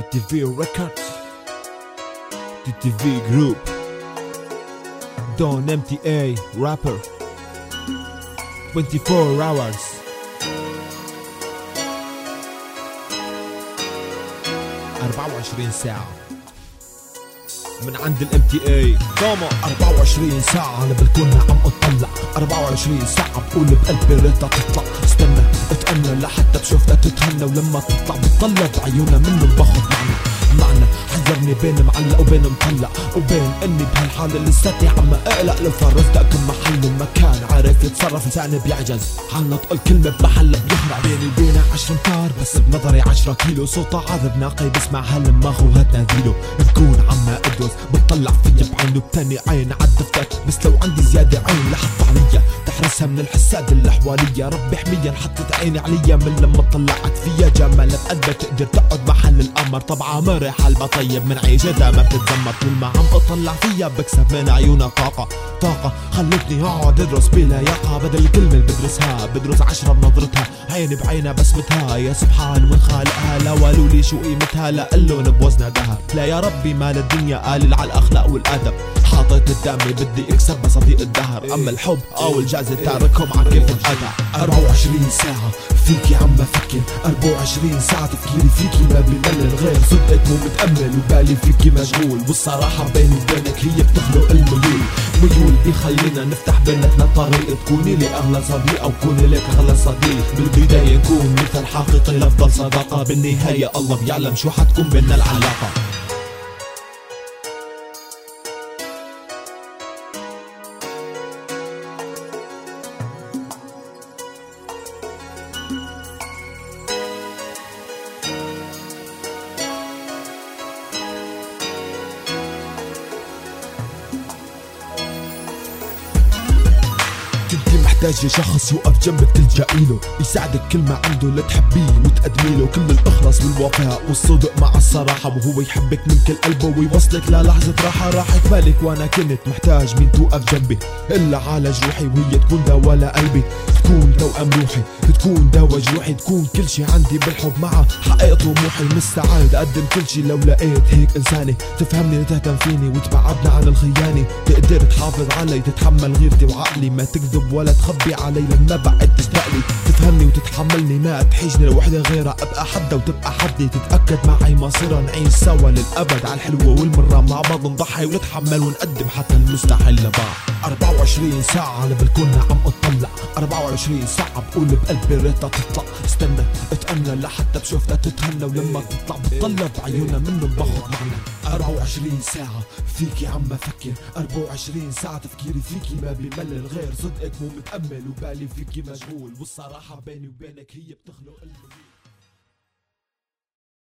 TTV Records. TTV Group. Don MTA Rapper. 24 hours. أربعة وعشرين ساعة. من عند الإم تي اي دوما 24 ساعة. أنا بالكون عم أطلع. 24 ساعة. بقول بقلبي ريتها تطلع. استنى. اتأنى لحتى بشوفتها تتهنى ولما تطلع بتطلع بعيونها منه باخد معنى معنى حذرني بين معلق وبين مطلع وبين إني بهالحالة لساتني عم أقلق. لو فرزت كم محل ومكان عارف يتصرف لساني بيعجز. عن نطق الكلمة بمحل بيخرع بيني وبينها عشر امتار بس بنظري عشرة كيلو صوتها عذب ناقي بسمعها لما خوها تناديله. بكون عم ادوس بتطلع فيا بعينه بتاني عين عالدفتر بس لو عندي زيادة عين لحط عليا. تحرسها من الحساد الحوالية ربي حميا حطت عيني عليا من لما طلعت فيا. جمالها بقلبها تقدر تقعد محل القمر. طبعا مرح حال بطيب من عيشتها ما بتتزمر طول ما عم اطلع فيا بكسب من عيونها طاقة. طاقة. خلتني اقعد ادرس بلا بدل الكلمة اللي بدرسها بدرس عشرة بنظرتها. عيني بعينها بسمتها يا سبحان من خالقها. لا قالوا لي شو قيمتها لا قلن بوزنها ذهب لا يا ربي مال الدنيا قالل على الأخلاق والأدب. حاطط قدامي بدي اكسب صديق الدهر. أما الحب أو الجازة تاركهم على كيف الادى 24 ساعة فيكي عم بفكر 24 ساعة تفكيري فيكي ما بملل غير. صدقك مو متأمل وبالي فيكي مشغول. والصراحة بيني وبينك هي بتخلق الميول. ميول بيخلينا نفتح بيناتنا طريق. تكوني لي أغلى صديق أو كوني لك أغلى صديق. بالبداية نكون مثل حقيقي لافضل صداقة بالنهاية الله بيعلم شو حتكون بيننا العلاقة. كنتي محتاجة شخص يوقف جنبك تلجئي له يساعدك كل ما عنده لتحبيه وتقدمي له كل الإخلاص والوفاء والصدق مع الصراحة. وهو يحبك من كل قلبه ويوصلك للحظة راحة. راحت بالك وأنا كنت محتاج مين توقف جنبي. إلا على جروحي وهي تكون دوا لقلبي. تكون توأم روحي تكون دوا جروحي. تكون كل شي عندي بالحب معها حقق طموحي مستعد. أقدم كل شي لو لقيت هيك إنساني. تفهمني وتهتم فيني وتبعدنا عن الخيانة. تقدر تحافظ علي تتحمل غيرتي وعقلي. ما تكذب ولا تخبي علي لما بعد تشتاقلي تفهمني وتتحملني ما تحيجني لوحدة غيرها أبقى حدا وتبقى حدي. تتأكد معي مصيرها نعيش سوا للأبد. على الحلوة والمرة مع بعض نضحي ونتحمل ونقدم حتى المستحيل لبعض 24 ساعة أنا بالكون عم أطلع. 24 ساعة بقول بقلبي ريتها تطلع. استنى اتأنى لحتى بشوفتها تتهنى ولما تطلع بتطلع بعيونها منه باخد معنى 24 ساعة فيكي عم بفكر 24 ساعة تفكيري فيكي ما بملل غير صدقك مو متأمل وبالي فيكي مشغول. والصراحة بيني وبينك هي بتخلق المليون